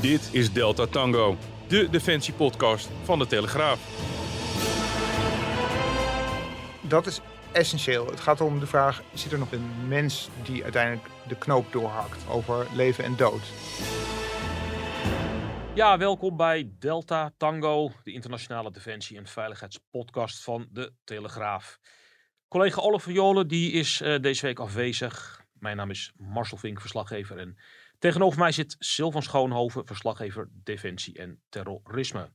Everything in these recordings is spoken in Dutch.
Dit is Delta Tango, de defensiepodcast van de Telegraaf. Dat is essentieel. Het gaat om de vraag: zit er nog een mens die uiteindelijk de knoop doorhakt over leven en dood? Ja, welkom bij Delta Tango, de internationale defensie- en veiligheidspodcast van de Telegraaf. Collega Oliver Jolen die is uh, deze week afwezig. Mijn naam is Marcel Vink, verslaggever. En tegenover mij zit Sylvan Schoonhoven, verslaggever Defensie en Terrorisme.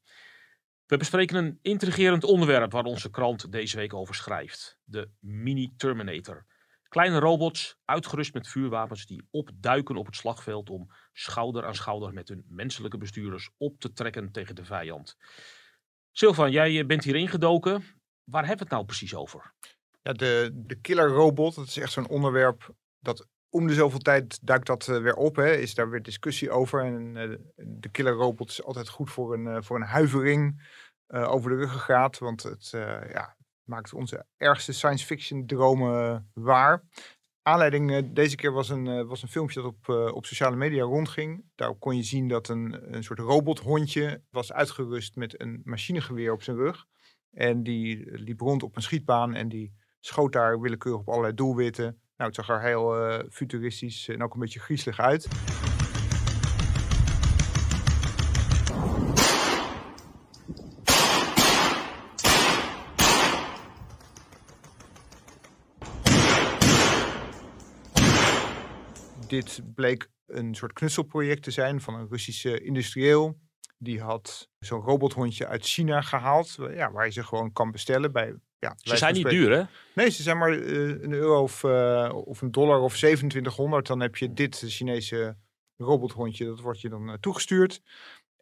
We bespreken een intrigerend onderwerp waar onze krant deze week over schrijft. De Mini Terminator. Kleine robots, uitgerust met vuurwapens, die opduiken op het slagveld om schouder aan schouder met hun menselijke bestuurders op te trekken tegen de vijand. Sylvan, jij bent hier ingedoken. Waar hebben we het nou precies over? Ja, de, de killer robot, dat is echt zo'n onderwerp dat om de zoveel tijd duikt dat uh, weer op. Hè, is daar weer discussie over. En uh, de killer robot is altijd goed voor een, uh, voor een huivering over de ruggengraat. Want het ja, maakt onze ergste science fiction dromen waar. Aanleiding deze keer was een, was een filmpje dat op, op sociale media rondging. Daarop kon je zien dat een, een soort robothondje was uitgerust met een machinegeweer op zijn rug. En die liep rond op een schietbaan en die schoot daar willekeurig op allerlei doelwitten. Nou, het zag er heel uh, futuristisch en ook een beetje griezelig uit. Dit bleek een soort knutselproject te zijn van een Russische industrieel. Die had zo'n robothondje uit China gehaald, ja, waar je ze gewoon kan bestellen bij ja, ze zijn niet duur, hè? Nee, ze zijn maar uh, een euro of, uh, of een dollar of 2700. Dan heb je dit Chinese robothondje, dat wordt je dan uh, toegestuurd.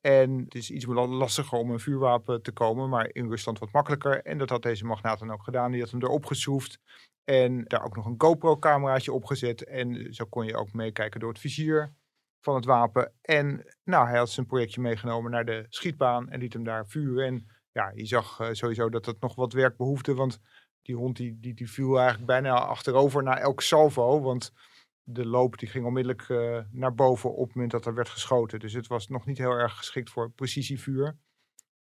En het is iets lastiger om een vuurwapen te komen, maar in Rusland wat makkelijker. En dat had deze magnaat dan ook gedaan. Die had hem erop geschroefd en daar ook nog een GoPro-cameraatje opgezet. En zo kon je ook meekijken door het vizier van het wapen. En nou, hij had zijn projectje meegenomen naar de schietbaan en liet hem daar vuren. En ja, je zag uh, sowieso dat het nog wat werk behoefde. Want die hond die, die, die viel eigenlijk bijna achterover na elk salvo. Want de loop die ging onmiddellijk uh, naar boven op het moment dat er werd geschoten. Dus het was nog niet heel erg geschikt voor precisievuur.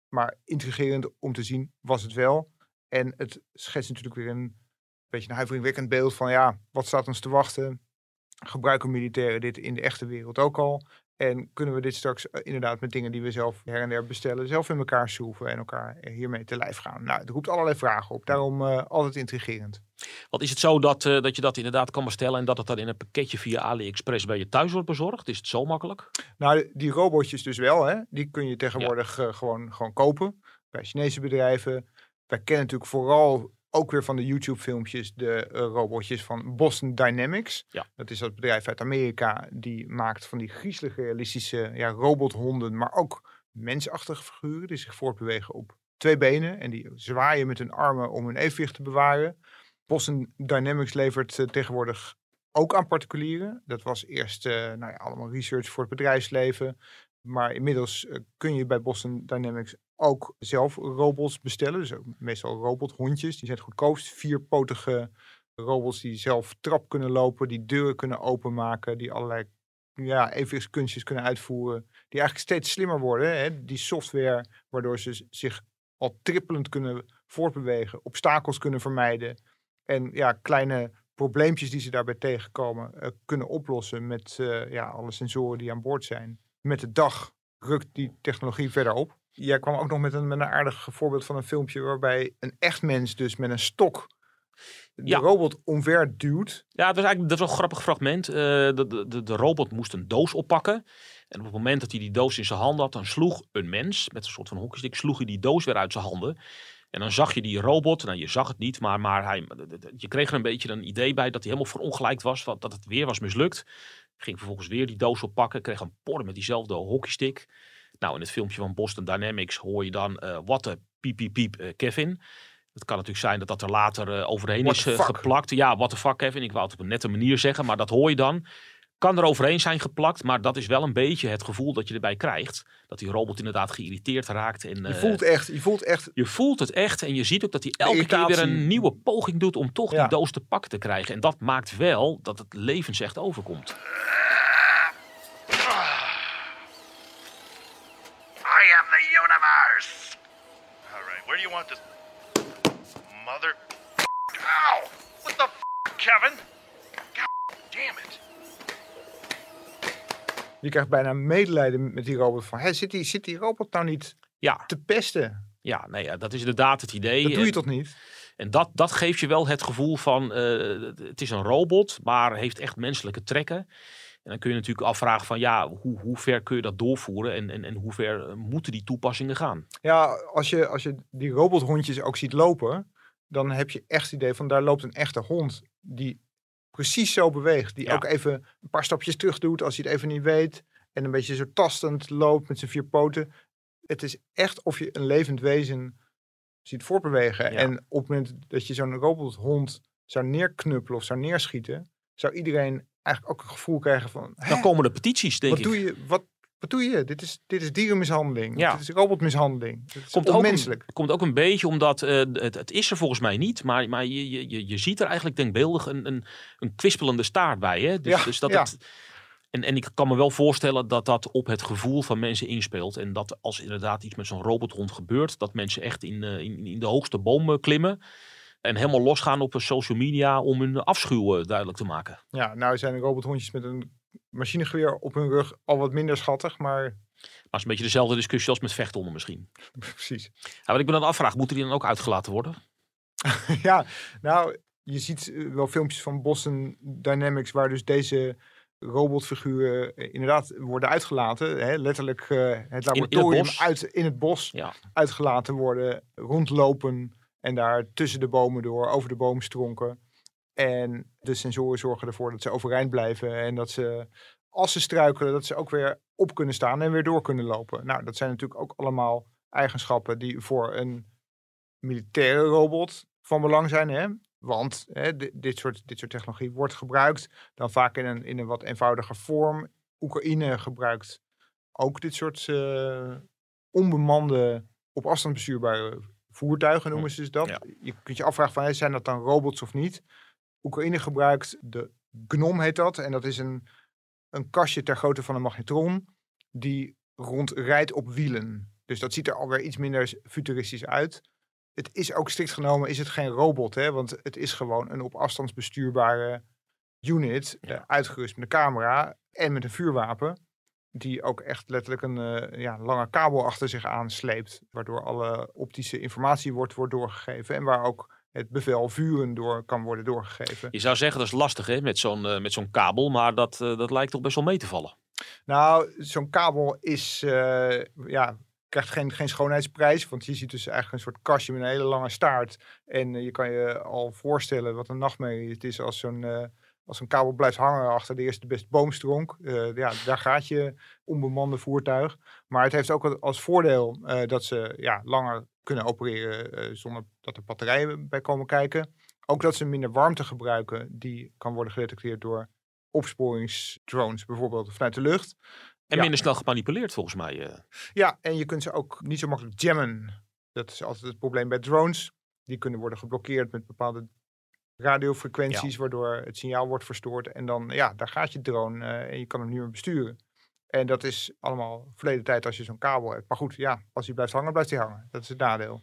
Maar intrigerend om te zien was het wel. En het schetst natuurlijk weer een beetje een huiveringwekkend beeld van ja, wat staat ons te wachten? Gebruiken militairen dit in de echte wereld ook al? En kunnen we dit straks eh, inderdaad met dingen die we zelf her en der bestellen, zelf in elkaar schroeven en elkaar hiermee te lijf gaan? Nou, het roept allerlei vragen op. Daarom uh, altijd intrigerend. Wat is het zo dat, uh, dat je dat inderdaad kan bestellen en dat het dan in een pakketje via AliExpress bij je thuis wordt bezorgd? Is het zo makkelijk? Nou, die robotjes dus wel. Hè? Die kun je tegenwoordig ja. uh, gewoon, gewoon kopen bij Chinese bedrijven. Wij kennen natuurlijk vooral ook weer van de YouTube-filmpjes de uh, robotjes van Boston Dynamics. Ja. Dat is dat bedrijf uit Amerika die maakt van die griezelig realistische ja, robothonden, maar ook mensachtige figuren die zich voortbewegen op twee benen en die zwaaien met hun armen om hun evenwicht te bewaren. Boston Dynamics levert uh, tegenwoordig ook aan particulieren. Dat was eerst uh, nou ja, allemaal research voor het bedrijfsleven. Maar inmiddels uh, kun je bij Boston Dynamics ook zelf robots bestellen. Dus meestal robothondjes. Die zijn het goedkoopst. Vierpotige robots die zelf trap kunnen lopen. Die deuren kunnen openmaken. Die allerlei ja, evenwichtskunstjes kunnen uitvoeren. Die eigenlijk steeds slimmer worden. Hè? Die software waardoor ze zich al trippelend kunnen voortbewegen. Obstakels kunnen vermijden. En ja, kleine probleempjes die ze daarbij tegenkomen uh, kunnen oplossen met uh, ja, alle sensoren die aan boord zijn. Met de dag rukt die technologie verder op. Jij kwam ook nog met een, met een aardig voorbeeld van een filmpje waarbij een echt mens dus met een stok de Ja. robot omver duwt. Ja, het was eigenlijk dat was een grappig fragment. Eh, de, de, de, robot moest een doos oppakken. En op het moment dat hij die doos in zijn handen had, dan sloeg een mens met een soort van hockeystick, sloeg hij die doos weer uit zijn handen. En dan zag je die robot, nou je zag het niet, maar, maar hij, je kreeg er een beetje een idee bij dat hij helemaal verongelijkt was, dat het weer was mislukt. Ging vervolgens weer die doos oppakken, kreeg een por met diezelfde hockeystick. Nou, in het filmpje van Boston Dynamics hoor je dan eh wat de piep piep piep eh, Kevin. Het kan natuurlijk zijn dat dat er later eh, overheen What is geplakt. Ja, what the fuck Kevin. Ik wou het op een nette manier zeggen, maar dat hoor je dan. Kan er overheen zijn geplakt, maar dat is wel een beetje het gevoel dat je erbij krijgt. Dat die robot inderdaad geïrriteerd raakt. En, Je eh, voelt echt, je voelt echt je voelt het echt en je ziet ook dat hij elke keer weer een nieuwe poging doet om toch Ja. die doos te pakken te krijgen. En dat maakt wel dat het levensecht overkomt. I am the universe. All right, where do you want this? Mother. Ow! What the f, Kevin? God damn it! Je krijgt bijna medelijden met die robot. Van, hé, zit, die, zit die robot nou niet Ja, te pesten? ja nee, ja, dat is inderdaad het idee. Dat doe je En- toch niet? En dat, dat geeft je wel het gevoel van, eh, het is een robot, maar heeft echt menselijke trekken. En dan kun je natuurlijk afvragen van, ja, hoe, hoe ver kun je dat doorvoeren en, en, en hoe ver eh, moeten die toepassingen gaan? Ja, als je, als je die robothondjes ook ziet lopen, dan heb je echt het idee van daar loopt een echte hond die precies zo beweegt. Die Ja. ook even een paar stapjes terug doet als hij het even niet weet. En een beetje zo tastend loopt met zijn vier poten. Het is echt of je een levend wezen ziet voortbewegen. Ja. En op het moment dat je zo'n robothond zou neerknuppelen of zou neerschieten, zou iedereen eigenlijk ook een gevoel krijgen van... Dan "Hè, komen de petities, denk wat ik. doe je? Wat, wat doe je? Dit is, dit is dierenmishandeling. Ja. Dit is robotmishandeling. Dit is Komt ook, een, komt ook een beetje omdat eh, het, het is er volgens mij niet, maar, maar je, je, je, je ziet er eigenlijk denkbeeldig een, een, een kwispelende staart bij. Hè? Dus, Ja, dus dat ja. het, en, en ik kan me wel voorstellen dat dat op het gevoel van mensen inspeelt. En dat als inderdaad iets met zo'n robothond gebeurt, dat mensen echt in, eh, in, in de hoogste boom eh, klimmen. En helemaal losgaan op social media om hun afschuw duidelijk te maken. Ja, nou zijn robothondjes met een machinegeweer op hun rug al wat minder schattig, maar Maar het is een beetje dezelfde discussie als met vechthonden misschien. precies. Ja, wat ik me dan afvraag, moeten die dan ook uitgelaten worden? ja, nou, je ziet eh, wel filmpjes van Boston Dynamics waar dus deze robotfiguren eh, inderdaad worden uitgelaten. Hè, letterlijk eh, het laboratorium bos? uit in het bos Ja. uitgelaten worden, rondlopen en daar tussen de bomen door, over de boomstronken. En de sensoren zorgen ervoor dat ze overeind blijven en dat ze, als ze struikelen, dat ze ook weer op kunnen staan en weer door kunnen lopen. Nou, dat zijn natuurlijk ook allemaal eigenschappen die voor een militaire robot van belang zijn. Hè? Want hè, di- dit, soort, dit soort technologie wordt gebruikt dan vaak in een, in een wat eenvoudiger vorm. Oekraïne gebruikt ook dit soort eh, onbemande, op afstand bestuurbare voertuigen, noemen ze dus dat. Ja. Je kunt je afvragen van, zijn dat dan robots of niet? Oekraïne gebruikt de GNOM heet dat. En dat is een, een kastje ter grootte van een magnetron die rondrijdt op wielen. Dus dat ziet er alweer iets minder futuristisch uit. Het is ook strikt genomen, is het geen robot, hè? want het is gewoon een op afstand bestuurbare unit, Ja. uitgerust met een camera en met een vuurwapen, die ook echt letterlijk een eh, ja, lange kabel achter zich aansleept, waardoor alle optische informatie wordt, wordt doorgegeven en waar ook het bevel vuren door kan worden doorgegeven. Je zou zeggen dat is lastig hè, met zo'n eh, met zo'n kabel, maar dat, eh, dat lijkt toch best wel mee te vallen. Nou, zo'n kabel is, eh, ja, krijgt geen, geen schoonheidsprijs. Want je ziet dus eigenlijk een soort kastje met een hele lange staart. En je kan je al voorstellen wat een nachtmerrie het is als zo'n als een kabel blijft hangen achter de eerste beste boomstronk. Eh, ja, daar gaat je onbemande voertuig. Maar het heeft ook als voordeel dat ze ja, langer kunnen opereren eh, zonder dat er batterijen bij komen kijken. Ook dat ze minder warmte gebruiken. Die kan worden gedetecteerd door opsporingsdrones bijvoorbeeld vanuit de lucht. En Ja. minder snel gemanipuleerd volgens mij. eh. Ja, en je kunt ze ook niet zo makkelijk jammen. Dat is altijd het probleem bij drones. Die kunnen worden geblokkeerd met bepaalde radiofrequenties, waardoor het signaal wordt verstoord. En dan, ja, daar gaat je drone eh, en je kan hem niet meer besturen. En dat is allemaal verleden tijd als je zo'n kabel hebt. Maar goed, ja, als hij blijft hangen, blijft hij hangen. Dat is het nadeel.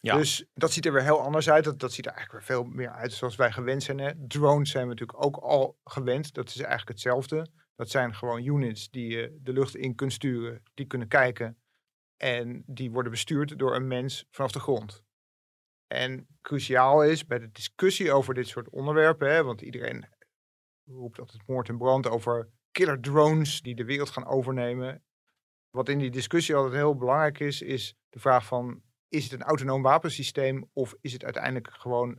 Ja. Dus dat ziet er weer heel anders uit. Dat, dat ziet er eigenlijk weer veel meer uit zoals wij gewend zijn. Hè? Drones zijn we natuurlijk ook al gewend. Dat is eigenlijk hetzelfde. Dat zijn gewoon units die je de lucht in kunt sturen. Die kunnen kijken. En die worden bestuurd door een mens vanaf de grond. En cruciaal is bij de discussie over dit soort onderwerpen. Hè, want iedereen roept altijd moord en brand over killer drones die de wereld gaan overnemen. Wat in die discussie altijd heel belangrijk is, is de vraag van is het een autonoom wapensysteem of is het uiteindelijk gewoon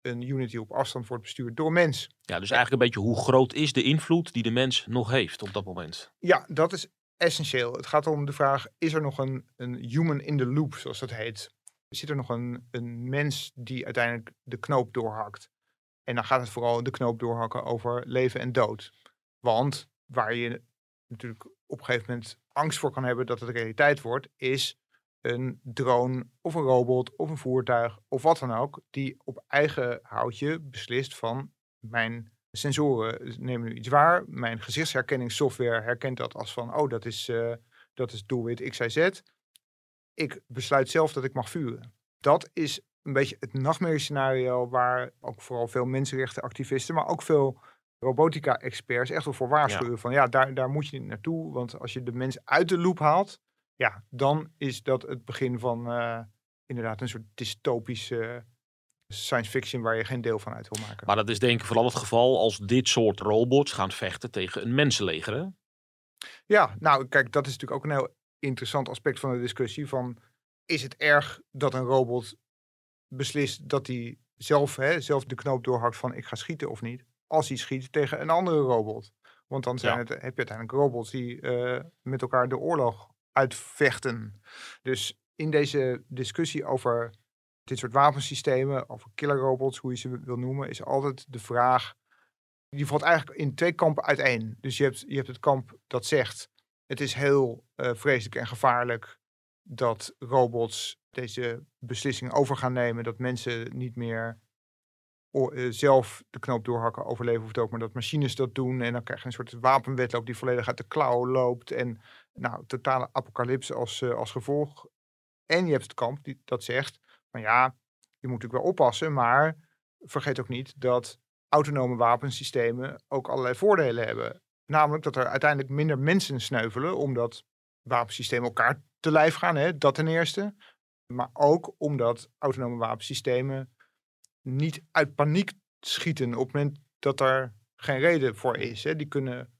een unit die op afstand wordt bestuurd door mens? Ja, dus eigenlijk een beetje hoe groot is de invloed die de mens nog heeft op dat moment? Ja, dat is essentieel. Het gaat om de vraag, is er nog een, een human in the loop, zoals dat heet? Zit er nog een, een mens die uiteindelijk de knoop doorhakt? En dan gaat het vooral de knoop doorhakken over leven en dood. Want waar je natuurlijk op een gegeven moment angst voor kan hebben dat het realiteit wordt, is een drone of een robot of een voertuig of wat dan ook, die op eigen houtje beslist van mijn sensoren nemen nu iets waar. Mijn gezichtsherkenningssoftware herkent dat als van, oh, dat is, uh, dat is doelwit X, Y, Z. Ik besluit zelf dat ik mag vuren. Dat is een beetje het nachtmerriescenario waar ook vooral veel mensenrechtenactivisten, maar ook veel robotica-experts echt wel voor waarschuwen. Van ja, daar, daar moet je niet naartoe. Want als je de mens uit de loop haalt, ja, dan is dat het begin van uh, inderdaad een soort dystopische science fiction waar je geen deel van uit wil maken. Maar dat is denk ik vooral het geval als dit soort robots gaan vechten tegen een mensenleger. Hè? Ja, nou kijk, dat is natuurlijk ook een heel interessant aspect van de discussie. Van, is het erg dat een robot beslist dat hij zelf, hè, zelf de knoop doorhakt van ik ga schieten of niet? Als hij schiet tegen een andere robot. Want dan zijn het, heb je uiteindelijk robots die uh, met elkaar de oorlog uitvechten. Dus in deze discussie over dit soort wapensystemen, over killerrobots, hoe je ze wil noemen, is altijd de vraag. Die valt eigenlijk in twee kampen uiteen. Dus je hebt, je hebt het kamp dat zegt: het is heel uh, vreselijk en gevaarlijk dat robots deze beslissingen over gaan nemen, dat mensen niet meer zelf de knoop doorhakken, overleven of dood, maar dat machines dat doen. En dan krijg je een soort wapenwetloop die volledig uit de klauw loopt. En nou, totale apocalypse als, uh, als gevolg. En je hebt het kamp die, dat zegt, maar ja, je moet natuurlijk wel oppassen, maar vergeet ook niet dat autonome wapensystemen ook allerlei voordelen hebben. Namelijk dat er uiteindelijk minder mensen sneuvelen, omdat wapensystemen elkaar te lijf gaan, hè? dat ten eerste. Maar ook omdat autonome wapensystemen niet uit paniek schieten op het moment dat er geen reden voor is. Hè? Die, kunnen,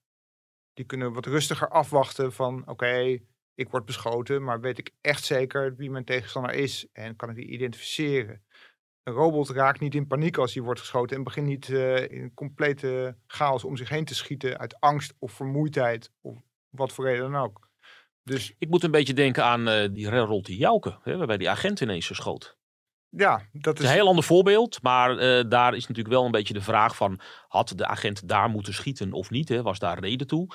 die kunnen wat rustiger afwachten van oké, ik word beschoten, maar weet ik echt zeker wie mijn tegenstander is en kan ik die identificeren. Een robot raakt niet in paniek als hij wordt geschoten en begint niet uh, in complete chaos om zich heen te schieten uit angst of vermoeidheid of wat voor reden dan ook. Dus, ik moet een beetje denken aan uh, die Rerolti Jouke, hè, waarbij die agent ineens schoot. Ja, dat is... een heel ander voorbeeld, maar uh, daar is natuurlijk wel een beetje de vraag van, had de agent daar moeten schieten of niet? Hè? Was daar reden toe?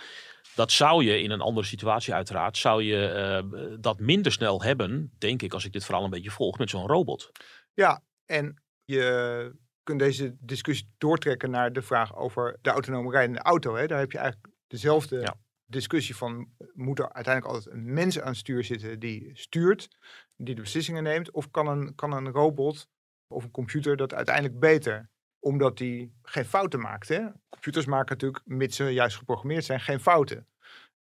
Dat zou je in een andere situatie uiteraard, zou je uh, dat minder snel hebben, denk ik, als ik dit vooral een beetje volg, met zo'n robot. Ja, en je kunt deze discussie doortrekken naar de vraag over de autonome rijdende auto. Hè? Daar heb je eigenlijk dezelfde ja. Discussie van, moet er uiteindelijk altijd een mens aan het stuur zitten die stuurt, die de beslissingen neemt, of kan een, kan een robot of een computer dat uiteindelijk beter? Omdat die geen fouten maakt. Hè? Computers maken natuurlijk, mits ze juist geprogrammeerd zijn, geen fouten.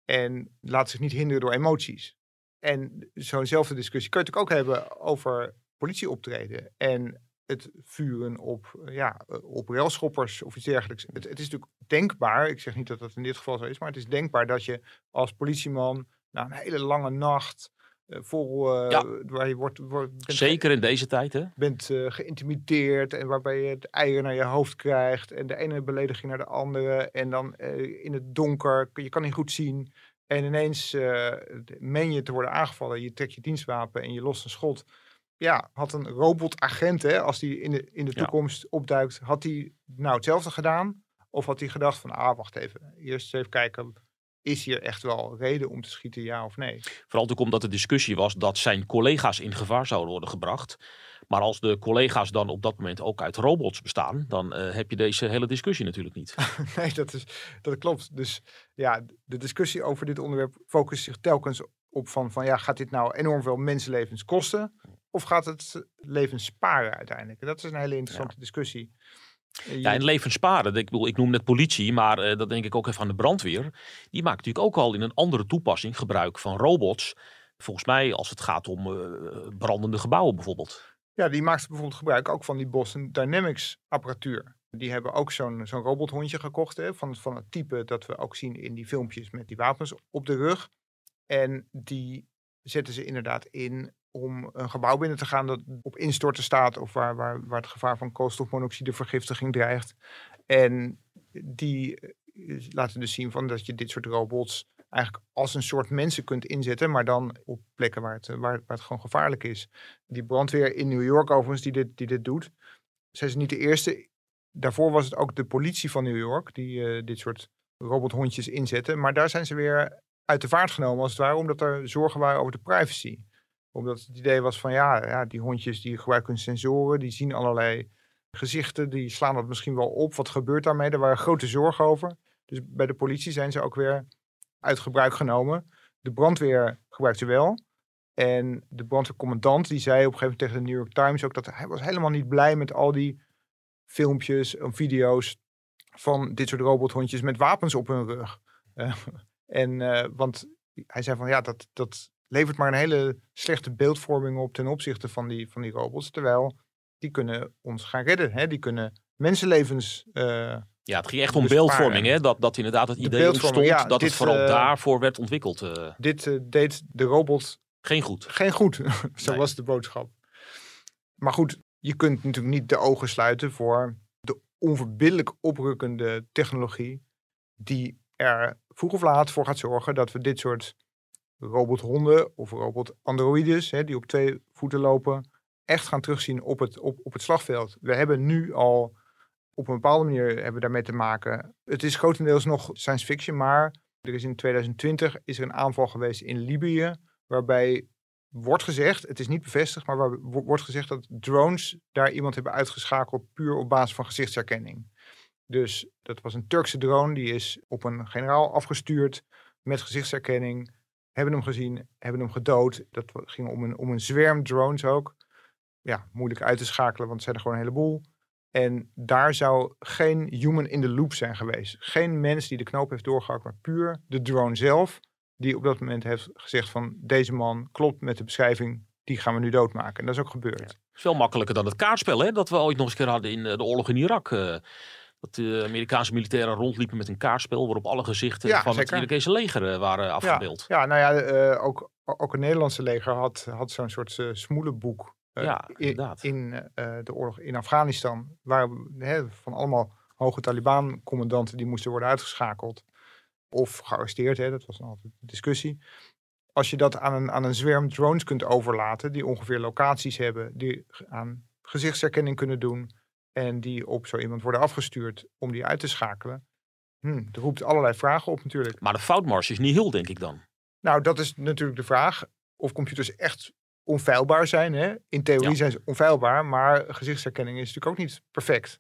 En laten zich niet hinderen door emoties. En zo'nzelfde discussie kun je natuurlijk ook hebben over politieoptreden. En het vuren op, ja, op railschoppers of iets dergelijks. Het, het, is natuurlijk denkbaar, ik zeg niet dat dat in dit geval zo is, maar het is denkbaar dat je als politieman na een hele lange nacht vol, uh, ja. waar je wordt, wordt zeker in deze tijd hè, bent uh, geïntimideerd en waarbij je het eieren naar je hoofd krijgt en de ene belediging naar de andere en dan in het donker, je kan niet goed zien en ineens meen je te worden aangevallen, je trekt je dienstwapen en je lost een schot ja, had een robotagent, hè, als die in de, in de toekomst opduikt, had hij nou hetzelfde gedaan? Of had hij gedacht van, ah, wacht even, eerst even kijken, is hier echt wel reden om te schieten, ja of nee? Vooral ook omdat de discussie was dat zijn collega's in gevaar zouden worden gebracht. Maar als de collega's dan op dat moment ook uit robots bestaan, dan uh, heb je deze hele discussie natuurlijk niet. nee, dat, is, dat klopt. Dus ja, de discussie over dit onderwerp focust zich telkens op van, van ja, gaat dit nou enorm veel mensenlevens kosten? Of gaat het leven sparen uiteindelijk? dat is een hele interessante discussie. Je... Ja, en leven sparen. Ik, bedoel, ik noem net politie, maar uh, dat denk ik ook even aan de brandweer. Die maakt natuurlijk ook al in een andere toepassing gebruik van robots. Volgens mij als het gaat om uh, brandende gebouwen bijvoorbeeld. Ja, die maakt bijvoorbeeld gebruik ook van die Boston Dynamics apparatuur. Die hebben ook zo'n zo'n robothondje gekocht hè, van, van het type dat we ook zien in die filmpjes met die wapens op de rug. En die zetten ze inderdaad in om een gebouw binnen te gaan dat op instorten staat of waar, waar, waar het gevaar van koolstofmonoxidevergiftiging dreigt. En die eh, laten dus zien van dat je dit soort robots eigenlijk als een soort mensen kunt inzetten, maar dan op plekken waar het, eh, waar, waar het gewoon gevaarlijk is. Die brandweer in New York overigens die dit, die dit doet, zij is niet de eerste. Daarvoor was het ook de politie van New York die eh, dit soort robothondjes inzette. Maar daar zijn ze weer uit de vaart genomen als het ware, omdat er zorgen waren over de privacy. Omdat het idee was van ja, ja die hondjes die gebruiken sensoren, die zien allerlei gezichten, die slaan dat misschien wel op. Wat gebeurt daarmee? Daar waren grote zorgen over. Dus bij de politie zijn ze ook weer uit gebruik genomen. De brandweer gebruikt ze wel. En de brandweercommandant die zei op een gegeven moment tegen de New York Times ook dat hij was helemaal niet blij met al die filmpjes en video's van dit soort robothondjes met wapens op hun rug. Uh, en uh, want hij zei van ja, dat, dat levert maar een hele slechte beeldvorming op ten opzichte van die, van die robots. Terwijl die kunnen ons gaan redden. Hè? Die kunnen mensenlevens. Uh, ja, het ging echt om beeldvorming. Hè? Dat, dat inderdaad het idee ontstond ja, dat dit, het vooral daarvoor werd ontwikkeld. Dit deed de robot geen goed. Geen goed, zo nee. was de boodschap. Maar goed, je kunt natuurlijk niet de ogen sluiten voor de onverbiddelijk oprukkende technologie die er vroeg of laat voor gaat zorgen dat we dit soort robothonden of robotandroïdes, die op twee voeten lopen, echt gaan terugzien op het, op, op het slagveld. We hebben nu al op een bepaalde manier hebben daarmee te maken. Het is grotendeels nog science fiction, maar er is in 2020 is er een aanval geweest in Libië waarbij wordt gezegd, het is niet bevestigd, maar waar wordt gezegd dat drones daar iemand hebben uitgeschakeld puur op basis van gezichtsherkenning. Dus dat was een Turkse drone, die is op een generaal afgestuurd met gezichtsherkenning. Hebben hem gezien, hebben hem gedood. Dat ging om een, om een zwerm drones ook. Ja, moeilijk uit te schakelen, want het zijn er gewoon een heleboel. En daar zou geen human in the loop zijn geweest. Geen mens die de knoop heeft doorgehakt, maar puur de drone zelf die op dat moment heeft gezegd van deze man klopt met de beschrijving, die gaan we nu doodmaken. En dat is ook gebeurd. Veel makkelijker dan het kaartspel hè, dat we ooit nog eens keer hadden in eh, de oorlog in Irak. Uh, dat de Amerikaanse militairen rondliepen met een kaartspel waarop alle gezichten ja, van zeker. het Irakese leger uh, waren afgebeeld. Ja, ja nou ja, uh, ook, ook het Nederlandse leger had, had zo'n soort uh, smoelenboek ja, in, in de oorlog in Afghanistan. Waar van allemaal hoge Taliban-commandanten die moesten worden uitgeschakeld of gearresteerd. Hè, dat was dan altijd een discussie. Als je dat aan een, aan een zwerm drones kunt overlaten, die ongeveer locaties hebben, die aan gezichtsherkenning kunnen doen en die op zo iemand worden afgestuurd om die uit te schakelen. Hm, dat roept allerlei vragen op natuurlijk. Maar de foutmars is niet heel, denk ik dan. Nou, dat is natuurlijk de vraag of computers echt onfeilbaar zijn. Hè? In theorie zijn ze onfeilbaar, maar gezichtsherkenning is natuurlijk ook niet perfect.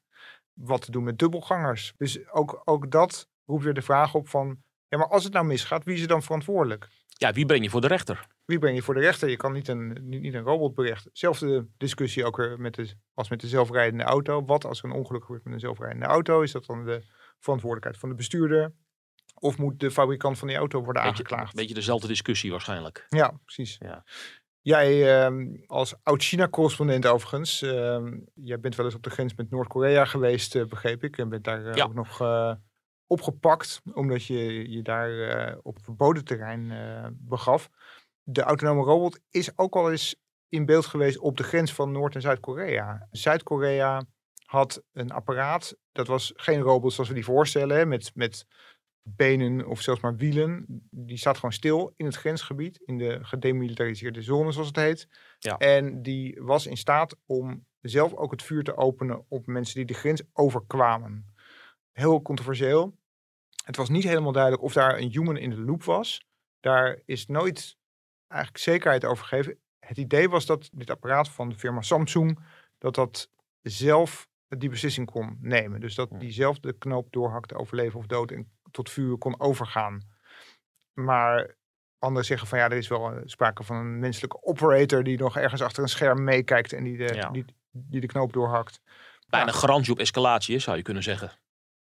Wat te doen met dubbelgangers. Dus ook, ook dat roept weer de vraag op van, ja, maar als het nou misgaat, wie is er dan verantwoordelijk? Ja, wie breng je voor de rechter? Wie breng je voor de rechter? Je kan niet een, niet een robot berechten. Zelfde discussie ook weer met de, als met de zelfrijdende auto. Wat als er een ongeluk gebeurt met een zelfrijdende auto? Is dat dan de verantwoordelijkheid van de bestuurder? Of moet de fabrikant van die auto worden beetje, aangeklaagd? Beetje dezelfde discussie waarschijnlijk. Ja, precies. Ja. Jij uh, als oud-China-correspondent overigens, uh, jij bent wel eens op de grens met Noord-Korea geweest, uh, begreep ik. En bent daar uh, ja. ook nog eh, opgepakt, omdat je je daar uh, op verboden terrein uh, begaf. De autonome robot is ook al eens in beeld geweest op de grens van Noord- en Zuid-Korea. Zuid-Korea had een apparaat, dat was geen robot zoals we die voorstellen, met, met benen of zelfs maar wielen. Die staat gewoon stil in het grensgebied, in de gedemilitariseerde zone zoals het heet. Ja. En die was in staat om zelf ook het vuur te openen op mensen die de grens overkwamen. Heel controversieel. Het was niet helemaal duidelijk of daar een human in de loop was. Daar is nooit eigenlijk zekerheid over gegeven. Het idee was dat dit apparaat van de firma Samsung, dat dat zelf die beslissing kon nemen. Dus dat die zelf de knoop doorhakte, overleven of dood en tot vuur kon overgaan. Maar anderen zeggen van ja, er is wel sprake van een menselijke operator die nog ergens achter een scherm meekijkt en die de, ja. die, die de knoop doorhakt. Bijna ja. garantie op escalatie, zou je kunnen zeggen.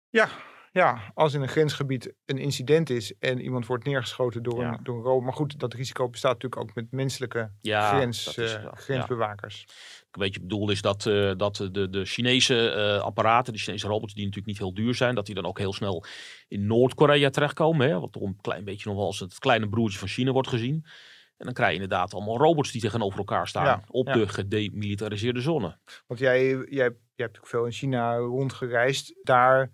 Ja, ja, als in een grensgebied een incident is en iemand wordt neergeschoten door, ja. een, door een robot. Maar goed, dat risico bestaat natuurlijk ook met menselijke ja, grens, uh, grensbewakers. Ja. Een beetje bedoel is dat, uh, dat de, de Chinese uh, apparaten, de Chinese robots, die natuurlijk niet heel duur zijn, dat die dan ook heel snel in Noord-Korea terechtkomen. Hè, wat toch een klein beetje nog wel als het kleine broertje van China wordt gezien. En dan krijg je inderdaad allemaal robots die tegenover elkaar staan Ja, op ja. de gedemilitariseerde zone. Want jij, jij, jij hebt natuurlijk veel in China rondgereisd. Daar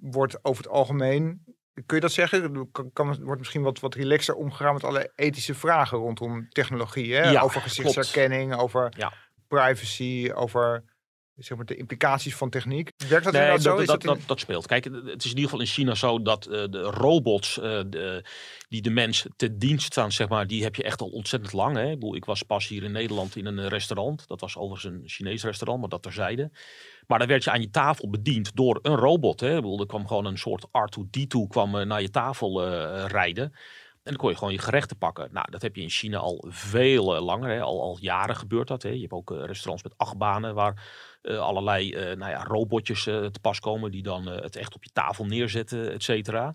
wordt over het algemeen, kun je dat zeggen? Kan, kan, wordt misschien wat, wat relaxer omgegaan met alle ethische vragen rondom technologie. Hè? Ja, over klopt. gezichtsherkenning, over Ja. privacy, over zeg maar, de implicaties van techniek. Werkt dat Nee, inderdaad zo? dat, Is dat, dat in- dat, dat speelt. Kijk, het is in ieder geval in China zo dat eh, de robots eh, de, die de mens te dienst staan, zeg maar, die heb je echt al ontzettend lang. Hè? Ik, bedoel, ik was pas hier in Nederland in een restaurant. Dat was overigens een Chinees restaurant, maar dat terzijde. Maar dan werd je aan je tafel bediend door een robot. Hè? Bedoel, er kwam gewoon een soort R2D2 kwam, eh, naar je tafel eh, rijden. En dan kon je gewoon je gerechten pakken. Nou, dat heb je in China al veel eh, langer. Hè? Al, al jaren gebeurt dat. Hè? Je hebt ook eh, restaurants met achtbanen waar eh, allerlei eh, nou ja, robotjes eh, te pas komen. Die dan eh, het echt op je tafel neerzetten, et cetera.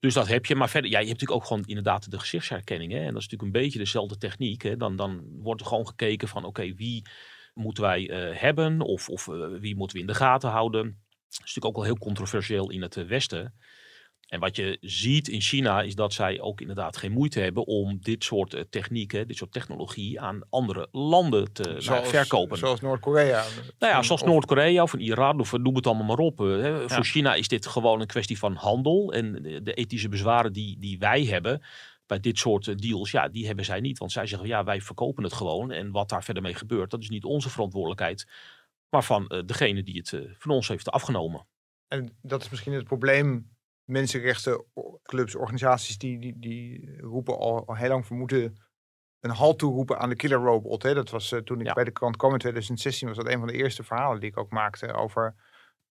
Dus dat heb je. Maar verder, ja, je hebt natuurlijk ook gewoon inderdaad de gezichtsherkenning. Hè? En dat is natuurlijk een beetje dezelfde techniek. Hè? Dan, dan wordt er gewoon gekeken van oké, wie moeten wij eh, hebben? Of, of eh, wie moeten we in de gaten houden? Dat is natuurlijk ook wel heel controversieel in het eh, Westen. En wat je ziet in China is dat zij ook inderdaad geen moeite hebben om dit soort technieken, dit soort technologie aan andere landen te nou, verkopen. Zoals Noord-Korea. Nou ja, zoals Noord-Korea of Iran of noem het allemaal maar op. hè. Ja. Voor China is dit gewoon een kwestie van handel. En de- de ethische bezwaren die, die wij hebben bij dit soort eh, deals, ja, die hebben zij niet. Want zij zeggen, ja, wij verkopen het gewoon. En wat daar verder mee gebeurt, dat is niet onze verantwoordelijkheid. Maar van eh, degene die het eh, van ons heeft afgenomen. En dat is misschien het probleem. Mensenrechtenclubs, organisaties die, die, die roepen al, al heel lang voor moeten een halt toeroepen aan de killer robot. Hè? Dat was toen ik Ja. bij de krant kwam in 2016, was dat een van de eerste verhalen die ik ook maakte over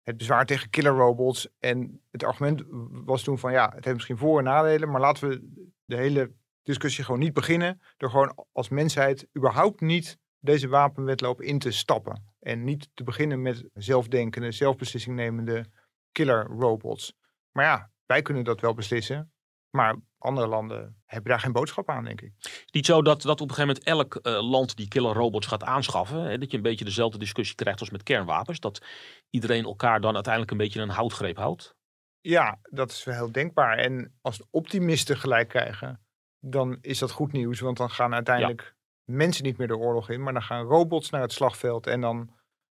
het bezwaar tegen killer robots. En het argument was toen van ja, het heeft misschien voor- en nadelen, maar laten we de hele discussie gewoon niet beginnen door gewoon als mensheid überhaupt niet deze wapenwetloop in te stappen. En niet te beginnen met zelfdenkende, zelfbeslissing nemende killer robots. Maar ja, wij kunnen dat wel beslissen. Maar andere landen hebben daar geen boodschap aan, denk ik. Niet zo dat, dat op een gegeven moment elk eh, land die killer robots gaat aanschaffen, hè, dat je een beetje dezelfde discussie krijgt als met kernwapens. Dat iedereen elkaar dan uiteindelijk een beetje een houtgreep houdt. Ja, dat is wel heel denkbaar. En als de optimisten gelijk krijgen, dan is dat goed nieuws. Want dan gaan uiteindelijk mensen niet meer de oorlog in, maar dan gaan robots naar het slagveld. En dan,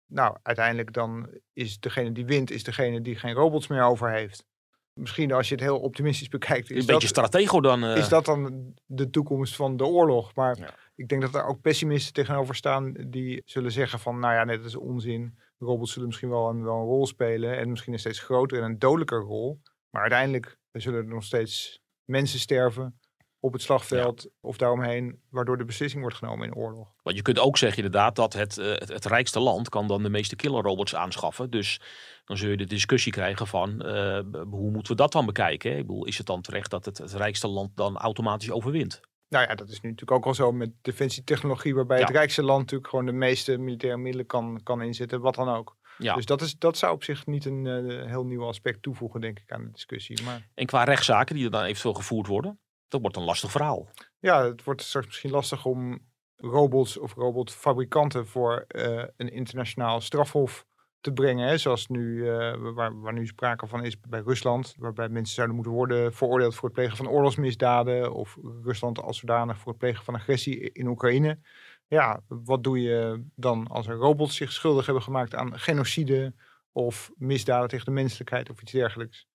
nou, uiteindelijk dan is degene die wint, is degene die geen robots meer over heeft. Misschien als je het heel optimistisch bekijkt, is een dat, beetje stratego dan. eh, is dat dan de toekomst van de oorlog. Maar Ja. ik denk dat er ook pessimisten tegenover staan die zullen zeggen van, nou ja, nee, dat is onzin. Robots zullen misschien wel een, wel een rol spelen en misschien een steeds grotere en een dodelijker rol. Maar uiteindelijk zullen er nog steeds mensen sterven op het slagveld of daaromheen, waardoor de beslissing wordt genomen in oorlog. Want je kunt ook zeggen inderdaad dat het, eh, het, het rijkste land kan dan de meeste killerrobots aanschaffen. Dus dan zul je de discussie krijgen van eh, hoe moeten we dat dan bekijken? Hè? Ik bedoel, is het dan terecht dat het, het rijkste land dan automatisch overwint? Nou ja, dat is nu natuurlijk ook al zo met defensietechnologie, waarbij Ja. het rijkste land natuurlijk gewoon de meeste militaire middelen kan, kan inzetten, wat dan ook. Ja. Dus dat, is, dat zou op zich niet een eh, heel nieuw aspect toevoegen, denk ik, aan de discussie. Maar En qua rechtszaken die er dan eventueel gevoerd worden, dat wordt een lastig verhaal. ja, het wordt straks misschien lastig om robots of robotfabrikanten voor eh, een internationaal strafhof te brengen. Hè, zoals nu, eh, waar, waar nu sprake van is bij Rusland, waarbij mensen zouden moeten worden veroordeeld voor het plegen van oorlogsmisdaden. Of Rusland als zodanig voor het plegen van agressie in Oekraïne. Ja, wat doe je dan als er robots zich schuldig hebben gemaakt aan genocide of misdaden tegen de menselijkheid of iets dergelijks?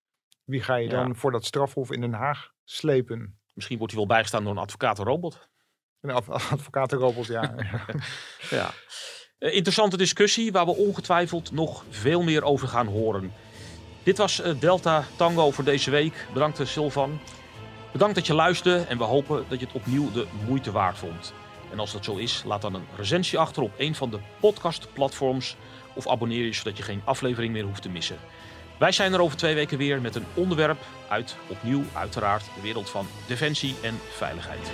Wie ga je Ja. dan voor dat strafhof in Den Haag slepen? Misschien wordt hij wel bijgestaan door een advocatenrobot. Een adv- advocatenrobot, ja. Ja. Eh, interessante discussie waar we ongetwijfeld nog veel meer over gaan horen. Dit was eh, Delta Tango voor deze week. Bedankt eh, Silvan. Bedankt dat je luisterde en we hopen dat je het opnieuw de moeite waard vond. En als dat zo is, laat dan een recensie achter op een van de podcastplatforms of abonneer je zodat je geen aflevering meer hoeft te missen. Wij zijn er over twee weken weer met een onderwerp uit opnieuw uiteraard de wereld van defensie en veiligheid.